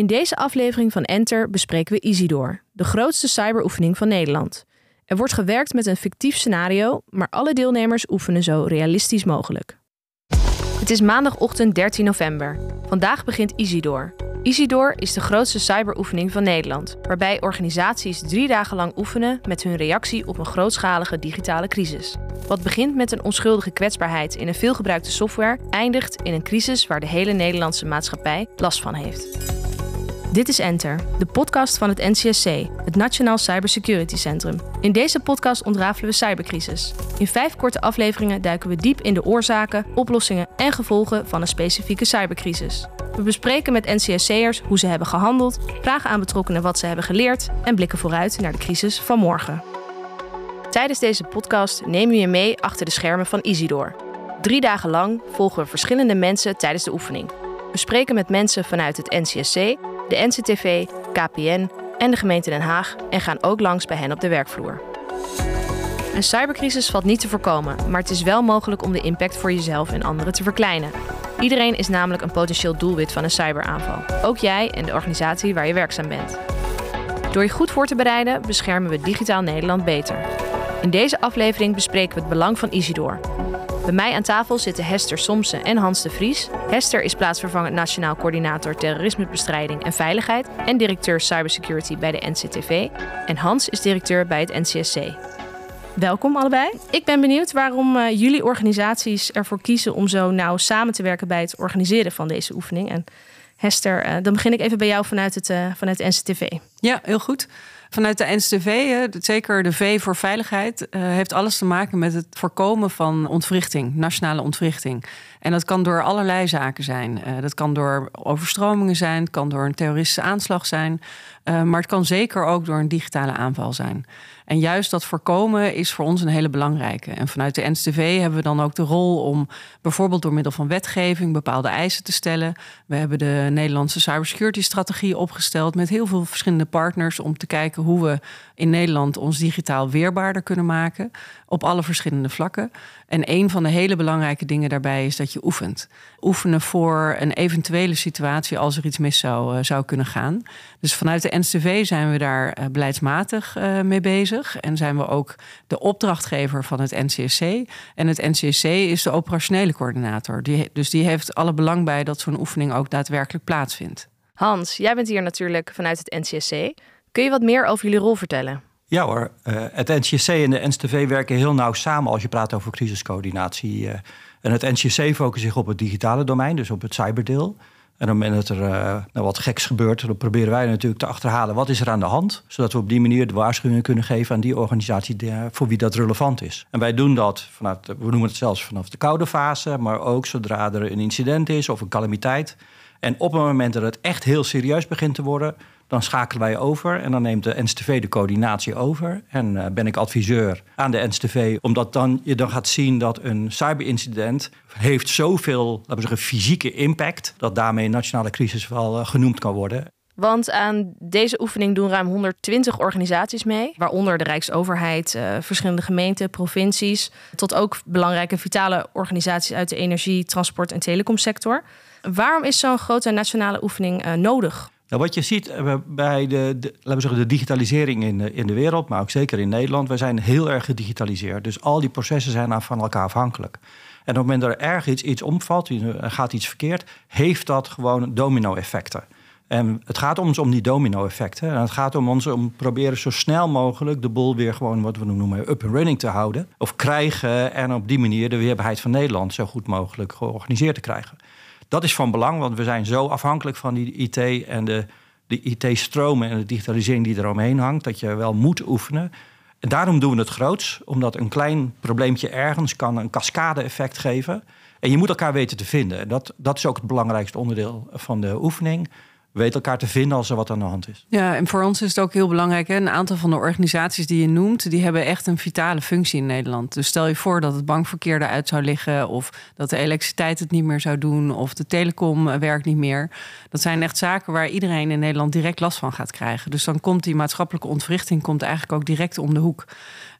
In deze aflevering van Enter bespreken we Isidor, de grootste cyberoefening van Nederland. Er wordt gewerkt met een fictief scenario, maar alle deelnemers oefenen zo realistisch mogelijk. Het is maandagochtend 13 november. Vandaag begint Isidor. Isidor is de grootste cyberoefening van Nederland, waarbij organisaties drie dagen lang oefenen met hun reactie op een grootschalige digitale crisis. Wat begint met een onschuldige kwetsbaarheid in een veelgebruikte software, eindigt in een crisis waar de hele Nederlandse maatschappij last van heeft. Dit is Enter, de podcast van het NCSC, het Nationaal Cybersecurity Centrum. In deze podcast ontrafelen we cybercrisis. In vijf korte afleveringen duiken we diep in de oorzaken, oplossingen en gevolgen van een specifieke cybercrisis. We bespreken met NCSC'ers hoe ze hebben gehandeld, vragen aan betrokkenen wat ze hebben geleerd en blikken vooruit naar de crisis van morgen. Tijdens deze podcast nemen we je mee achter de schermen van Isidor. Drie dagen lang volgen we verschillende mensen tijdens de oefening. We spreken met mensen vanuit het NCSC, de NCTV, KPN en de gemeente Den Haag en gaan ook langs bij hen op de werkvloer. Een cybercrisis valt niet te voorkomen, maar het is wel mogelijk om de impact voor jezelf en anderen te verkleinen. Iedereen is namelijk een potentieel doelwit van een cyberaanval. Ook jij en de organisatie waar je werkzaam bent. Door je goed voor te bereiden beschermen we digitaal Nederland beter. In deze aflevering bespreken we het belang van Isidor. Bij mij aan tafel zitten Hester Somsen en Hans de Vries. Hester is plaatsvervangend Nationaal Coördinator Terrorismebestrijding en Veiligheid en directeur Cybersecurity bij de NCTV. En Hans is directeur bij het NCSC. Welkom allebei. Ik ben benieuwd waarom uh, jullie organisaties ervoor kiezen om zo nauw samen te werken bij het organiseren van deze oefening. En Hester, uh, dan begin ik even bij jou vanuit het, uh, vanuit het NCTV. Ja, heel goed. Vanuit de NCTV, zeker de V voor veiligheid, heeft alles te maken met het voorkomen van ontwrichting, nationale ontwrichting. En dat kan door allerlei zaken zijn. dat kan door overstromingen zijn, het kan door een terroristische aanslag zijn, maar het kan zeker ook door een digitale aanval zijn. En juist dat voorkomen is voor ons een hele belangrijke. En vanuit de NSTV hebben we dan ook de rol om bijvoorbeeld door middel van wetgeving bepaalde eisen te stellen. We hebben de Nederlandse cybersecurity strategie opgesteld met heel veel verschillende partners om te kijken hoe we in Nederland ons digitaal weerbaarder kunnen maken op alle verschillende vlakken. En een van de hele belangrijke dingen daarbij is dat je oefent. Oefenen voor een eventuele situatie als er iets mis zou, uh, zou kunnen gaan. Dus vanuit de NCV zijn we daar uh, beleidsmatig uh, mee bezig. En zijn we ook de opdrachtgever van het NCSC. En het NCSC is de operationele coördinator. Die, dus die heeft alle belang bij dat zo'n oefening ook daadwerkelijk plaatsvindt. Hans, jij bent hier natuurlijk vanuit het NCSC. Kun je wat meer over jullie rol vertellen? Ja hoor, uh, het NCSC en de NSTV werken heel nauw samen als je praat over crisiscoördinatie. Uh, en het NCSC focust zich op het digitale domein, dus op het cyberdeel. En op het moment dat er uh, nou, wat geks gebeurt, dan proberen wij natuurlijk te achterhalen wat is er aan de hand. Zodat we op die manier de waarschuwingen kunnen geven aan die organisatie die, voor wie dat relevant is. En wij doen dat vanuit, we noemen het zelfs vanaf de koude fase, maar ook zodra er een incident is of een calamiteit. En op het moment dat het echt heel serieus begint te worden, dan schakelen wij over en dan neemt de NSTV de coördinatie over. En uh, ben ik adviseur aan de NSTV, omdat dan, je dan gaat zien dat een cyberincident heeft zoveel laten we zeggen, fysieke impact, dat daarmee nationale crisis wel uh, genoemd kan worden. Want aan deze oefening doen ruim 120 organisaties mee, waaronder de Rijksoverheid, uh, verschillende gemeenten, provincies, tot ook belangrijke vitale organisaties uit de energie, transport en telecomsector. Waarom is zo'n grote nationale oefening nodig? Nou, wat je ziet eh, bij de, de, laten we zeggen, de digitalisering in de, in de wereld, maar ook zeker in Nederland, we zijn heel erg gedigitaliseerd. Dus al die processen zijn van elkaar afhankelijk. En op het moment dat er erg iets, iets omvalt, er gaat iets verkeerd, heeft dat gewoon domino-effecten. En het gaat ons om die domino-effecten. En het gaat om ons om proberen zo snel mogelijk de boel weer gewoon wat we noemen up and running te houden. Of krijgen en op die manier de weerbaarheid van Nederland zo goed mogelijk georganiseerd te krijgen. Dat is van belang, want we zijn zo afhankelijk van die IT en de, de IT-stromen en de digitalisering die eromheen hangt, dat je wel moet oefenen. En daarom doen we het groots, omdat een klein probleempje ergens kan een cascade-effect geven. En je moet elkaar weten te vinden. Dat, dat is ook het belangrijkste onderdeel van de oefening weet elkaar te vinden als er wat aan de hand is. Ja, en voor ons is het ook heel belangrijk. Hè? Een aantal van de organisaties die je noemt, die hebben echt een vitale functie in Nederland. Dus stel je voor dat het bankverkeer eruit zou liggen, of dat de elektriciteit het niet meer zou doen, of de telecom eh, werkt niet meer. Dat zijn echt zaken waar iedereen in Nederland direct last van gaat krijgen. Dus dan komt die maatschappelijke ontwrichting komt eigenlijk ook direct om de hoek.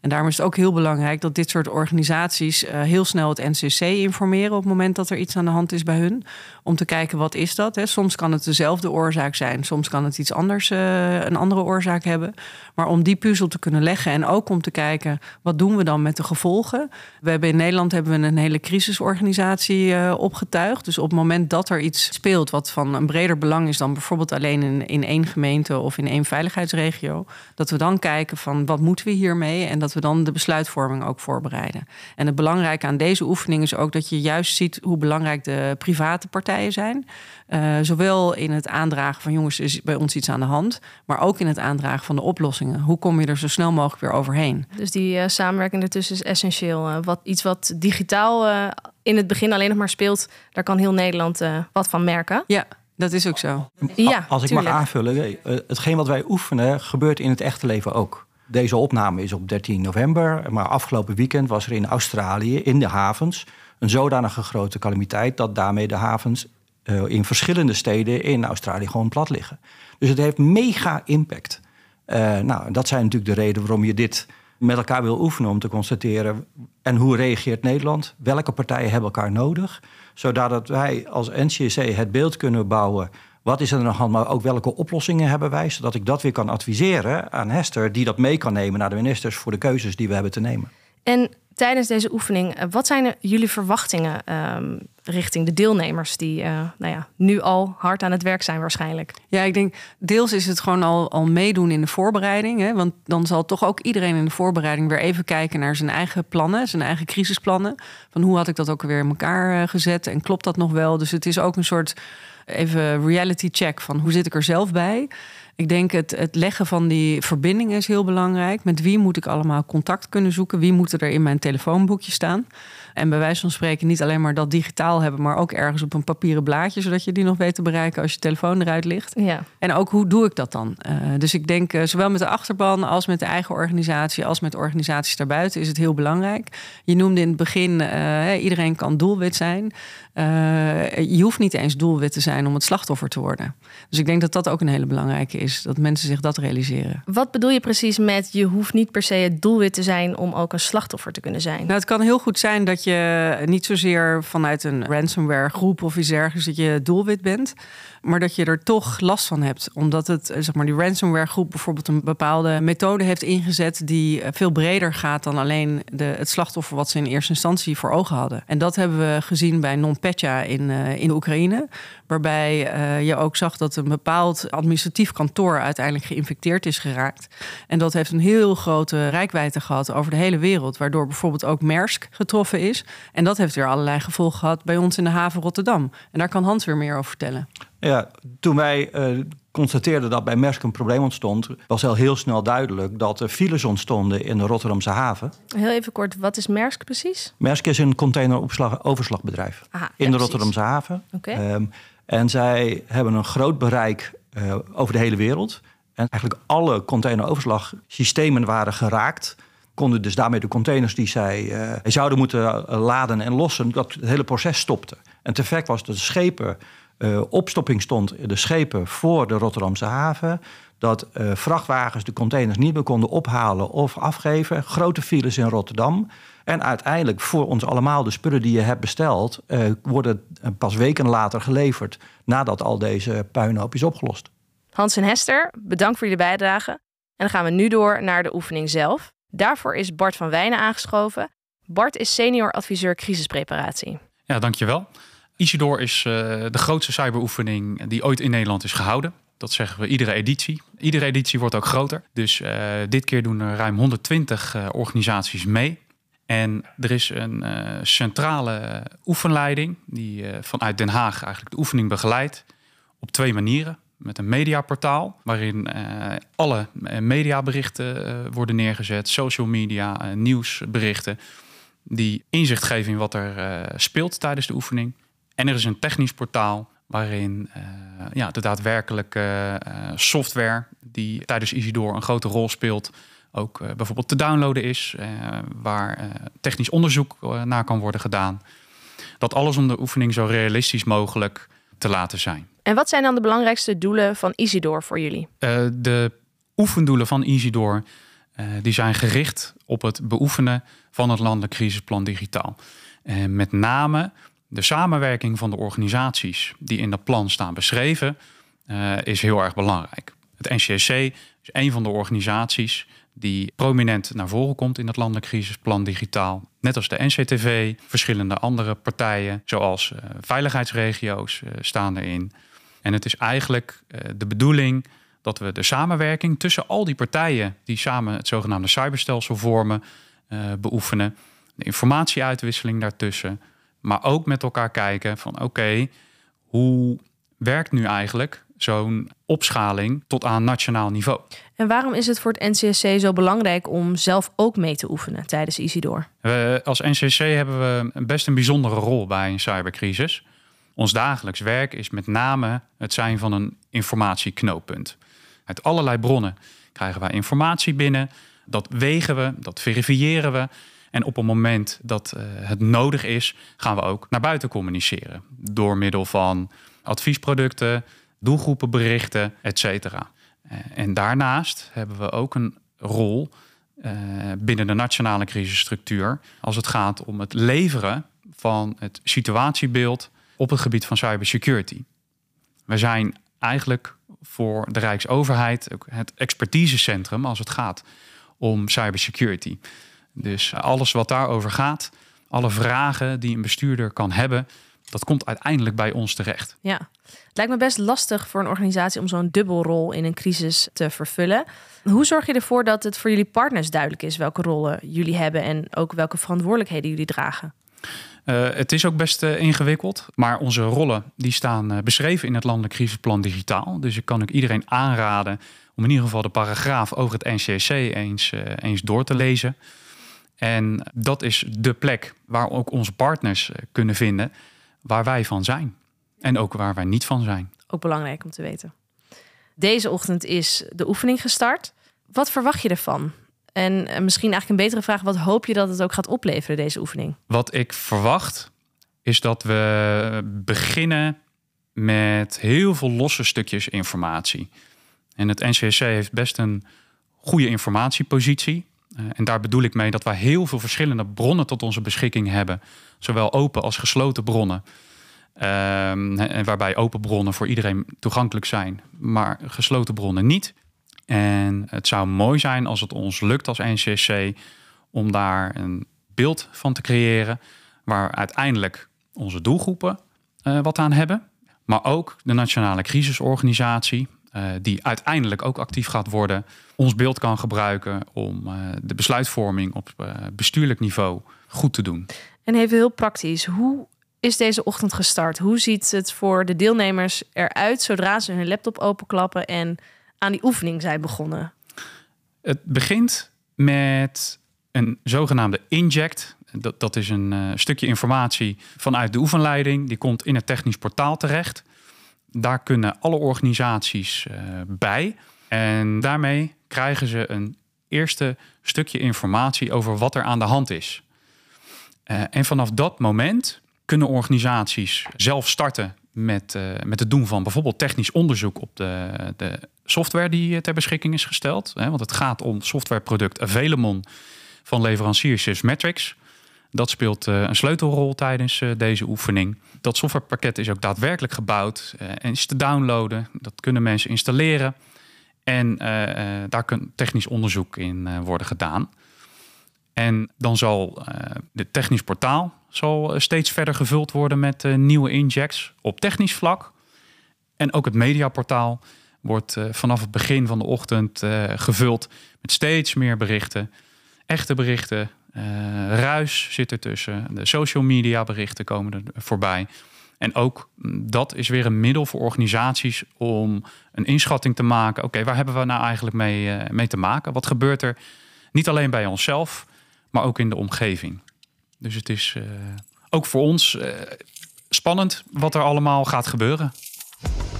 En daarom is het ook heel belangrijk dat dit soort organisaties uh, heel snel het NCC informeren op het moment dat er iets aan de hand is bij hun. Om te kijken wat is dat. Hè. Soms kan het dezelfde oorzaak zijn. Soms kan het iets anders, uh, een andere oorzaak hebben. Maar om die puzzel te kunnen leggen en ook om te kijken wat doen we dan met de gevolgen. We hebben in Nederland hebben we een hele crisisorganisatie uh, opgetuigd. Dus op het moment dat er iets speelt wat van een breder belang is dan bijvoorbeeld alleen in, in één gemeente of in één veiligheidsregio, dat we dan kijken van wat moeten we hiermee en dat we dan de besluitvorming ook voorbereiden. En het belangrijke aan deze oefening is ook dat je juist ziet hoe belangrijk de private partijen zijn. Uh, zowel in het aandragen van jongens, is bij ons iets aan de hand, maar ook in het aandragen van de oplossingen. Hoe kom je er zo snel mogelijk weer overheen? Dus die uh, samenwerking ertussen is essentieel. Uh, wat, iets wat digitaal in het begin alleen nog maar speelt, daar kan heel Nederland wat van merken. Ja. Dat is ook zo. Ja, Als ik mag aanvullen, hetgeen wat wij oefenen gebeurt in het echte leven ook. Deze opname is op 13 november, maar afgelopen weekend was er in Australië, in de havens, een zodanige grote calamiteit dat daarmee de havens uh, in verschillende steden in Australië gewoon plat liggen. Dus het heeft mega impact. Uh, nou, dat zijn natuurlijk de reden waarom je dit met elkaar wil oefenen om te constateren en hoe reageert Nederland? Welke partijen hebben elkaar nodig? Zodat wij als NCC het beeld kunnen bouwen. Wat is er aan de hand, maar ook welke oplossingen hebben wij? Zodat ik dat weer kan adviseren aan Hester, die dat mee kan nemen naar de ministers voor de keuzes die we hebben te nemen. En tijdens deze oefening, eh, wat zijn jullie verwachtingen um, richting de deelnemers die uh, nou ja, nu al hard aan het werk zijn waarschijnlijk? Ja, ik denk deels is het gewoon al, al meedoen in de voorbereiding. Hè? Want dan zal toch ook iedereen in de voorbereiding weer even kijken naar zijn eigen plannen, zijn eigen crisisplannen. Van hoe had ik dat ook weer in elkaar eh, gezet en klopt dat nog wel? Dus het is ook een soort even reality check van hoe zit ik er zelf bij? Ik denk het, het leggen van die verbinding is heel belangrijk. Met wie moet ik allemaal contact kunnen zoeken? Wie moet er in mijn telefoonboekje staan? En bij wijze van spreken niet alleen maar dat digitaal hebben, maar ook ergens op een papieren blaadje, zodat je die nog weet te bereiken als je telefoon eruit ligt. Ja. En ook hoe doe ik dat dan? Uh, dus ik denk uh, zowel met de achterban als met de eigen organisatie, als met organisaties daarbuiten is het heel belangrijk. Je noemde in het begin, uh, iedereen kan doelwit zijn. je hoeft niet eens doelwit te zijn om het slachtoffer te worden. Dus ik denk dat dat ook een hele belangrijke is, dat mensen zich dat realiseren. Wat bedoel je precies met je hoeft niet per se het doelwit te zijn om ook een slachtoffer te kunnen zijn? Nou, het kan heel goed zijn dat je niet zozeer vanuit een ransomware groep of iets dergelijks dat je doelwit bent, maar dat je er toch last van hebt. Omdat het, zeg maar, die ransomware groep bijvoorbeeld een bepaalde methode heeft ingezet die veel breder gaat dan alleen de, het slachtoffer wat ze in eerste instantie voor ogen hadden. En dat hebben we gezien bij NonPetya in, uh, in Oekraïne, waarbij je ook zag dat een bepaald administratief kantoor uiteindelijk geïnfecteerd is geraakt. En dat heeft een heel grote rijkwijde gehad over de hele wereld, waardoor bijvoorbeeld ook Maersk getroffen is. En dat heeft weer allerlei gevolgen gehad bij ons in de haven Rotterdam. En daar kan Hans weer meer over vertellen. Ja, toen wij uh, constateerden dat bij Maersk een probleem ontstond, was al heel snel duidelijk dat er files ontstonden in de Rotterdamse haven. Heel even kort, wat is Maersk precies? Maersk is een containeroverslagbedrijf in de precies. Rotterdamse haven. Okay. Um, en zij hebben een groot bereik uh, over de hele wereld. En eigenlijk alle containeroverslagsystemen waren geraakt konden dus daarmee de containers die zij uh, zouden moeten laden en lossen, dat het hele proces stopte. En het effect was dat de schepen uh, opstopping stond, de schepen voor de Rotterdamse haven. Dat vrachtwagens de containers niet meer konden ophalen of afgeven. Grote files in Rotterdam. En uiteindelijk voor ons allemaal de spullen die je hebt besteld, worden pas weken later geleverd. Nadat al deze puinhoop is opgelost. Hans en Hester, bedankt voor jullie bijdrage. En dan gaan we nu door naar de oefening zelf. Daarvoor is Bart van Wijnen aangeschoven. Bart is senior adviseur crisispreparatie. Ja, dankjewel. Isidor is uh, de grootste cyberoefening die ooit in Nederland is gehouden. Dat zeggen we iedere editie. Iedere editie wordt ook groter. Dus uh, dit keer doen er ruim 120 uh, organisaties mee. En er is een centrale oefenleiding die vanuit Den Haag eigenlijk de oefening begeleidt. Op twee manieren. Met een mediaportaal waarin alle mediaberichten worden neergezet. Social media, nieuwsberichten. Die inzicht geven in wat er speelt tijdens de oefening. En er is een technisch portaal waarin ja, de daadwerkelijke software die tijdens Isidor een grote rol speelt, ook bijvoorbeeld te downloaden is, waar technisch onderzoek naar kan worden gedaan. Dat alles om de oefening zo realistisch mogelijk te laten zijn. En wat zijn dan de belangrijkste doelen van Isidor voor jullie? de oefendoelen van Isidor die zijn gericht op het beoefenen van het landelijk crisisplan digitaal. met name de samenwerking van de organisaties die in dat plan staan beschreven, uh, is heel erg belangrijk. Het NCSC is een van de organisaties die prominent naar voren komt in het landelijk crisisplan digitaal. Net als de NCTV, verschillende andere partijen, zoals uh, veiligheidsregio's, uh, staan erin. En het is eigenlijk de bedoeling dat we de samenwerking tussen al die partijen die samen het zogenaamde cyberstelsel vormen, beoefenen. De informatieuitwisseling daartussen. Maar ook met elkaar kijken van oké, hoe werkt nu eigenlijk zo'n opschaling tot aan nationaal niveau. En waarom is het voor het NCSC zo belangrijk om zelf ook mee te oefenen tijdens Isidor? We, als NCSC hebben we best een bijzondere rol bij een cybercrisis. Ons dagelijks werk is met name het zijn van een informatieknooppunt. Uit allerlei bronnen krijgen wij informatie binnen. Dat wegen we, dat verifiëren we. En op het moment dat uh, het nodig is, gaan we ook naar buiten communiceren. Door middel van adviesproducten, doelgroepenberichten, et cetera. Uh, en daarnaast hebben we ook een rol uh, binnen de nationale crisisstructuur als het gaat om het leveren van het situatiebeeld op het gebied van cybersecurity. We zijn eigenlijk voor de Rijksoverheid ook het expertisecentrum als het gaat om cybersecurity. Dus alles wat daarover gaat, alle vragen die een bestuurder kan hebben, dat komt uiteindelijk bij ons terecht. Ja, het lijkt me best lastig voor een organisatie om zo'n dubbelrol in een crisis te vervullen. Hoe zorg je ervoor dat het voor jullie partners duidelijk is welke rollen jullie hebben en ook welke verantwoordelijkheden jullie dragen? Uh, het is ook best uh, ingewikkeld, maar onze rollen die staan uh, beschreven in het landelijk crisisplan digitaal. Dus ik kan ook iedereen aanraden om in ieder geval de paragraaf over het NCC eens, eens door te lezen. En dat is de plek waar ook onze partners kunnen vinden waar wij van zijn. En ook waar wij niet van zijn. Ook belangrijk om te weten. Deze ochtend is de oefening gestart. Wat verwacht je ervan? En misschien eigenlijk een betere vraag: wat hoop je dat het ook gaat opleveren, deze oefening? Wat ik verwacht is dat we beginnen met heel veel losse stukjes informatie. En het NCSC heeft best een goede informatiepositie. Uh, en daar bedoel ik mee dat wij heel veel verschillende bronnen tot onze beschikking hebben. Zowel open als gesloten bronnen. Um, en waarbij open bronnen voor iedereen toegankelijk zijn, maar gesloten bronnen niet. En het zou mooi zijn als het ons lukt als NCSC om daar een beeld van te creëren waar uiteindelijk onze doelgroepen uh, wat aan hebben, maar ook de Nationale Crisisorganisatie, die uiteindelijk ook actief gaat worden, ons beeld kan gebruiken om uh, de besluitvorming op bestuurlijk niveau goed te doen. En even heel praktisch, hoe is deze ochtend gestart? Hoe ziet het voor de deelnemers eruit zodra ze hun laptop openklappen en aan die oefening zijn begonnen? Het begint met een zogenaamde inject. Dat, dat is een uh, stukje informatie vanuit de oefenleiding. Die komt in het technisch portaal terecht. Daar kunnen alle organisaties uh, bij. En daarmee krijgen ze een eerste stukje informatie over wat er aan de hand is. Uh, en vanaf dat moment kunnen organisaties zelf starten met, uh, met het doen van bijvoorbeeld technisch onderzoek op de, de software die ter beschikking is gesteld. Want het gaat om softwareproduct Avelemon van leverancier Sysmetrics. Dat speelt uh, een sleutelrol tijdens uh, deze oefening. Dat softwarepakket is ook daadwerkelijk gebouwd en is te downloaden. Dat kunnen mensen installeren. En daar kan technisch onderzoek in worden gedaan. En dan zal het technisch portaal zal eh, steeds verder gevuld worden met nieuwe injects op technisch vlak. En ook het mediaportaal wordt vanaf het begin van de ochtend gevuld met steeds meer berichten. Echte berichten, ruis zit ertussen, de social media berichten komen er voorbij. En ook mm, dat is weer een middel voor organisaties om een inschatting te maken. Oké, waar hebben we nou eigenlijk mee, mee te maken? Wat gebeurt er niet alleen bij onszelf, maar ook in de omgeving. Dus het is uh, ook voor ons spannend wat er allemaal gaat gebeuren.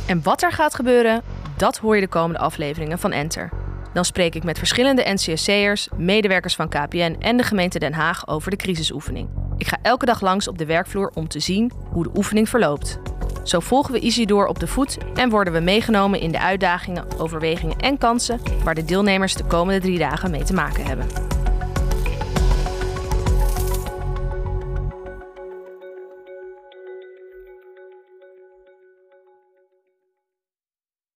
En wat er gaat gebeuren, dat hoor je de komende afleveringen van Enter. Dan spreek ik met verschillende NCSC'ers, medewerkers van KPN en de gemeente Den Haag over de crisisoefening. Ik ga elke dag langs op de werkvloer om te zien hoe de oefening verloopt. Zo volgen we Isidor op de voet en worden we meegenomen in de uitdagingen, overwegingen en kansen waar de deelnemers de komende drie dagen mee te maken hebben.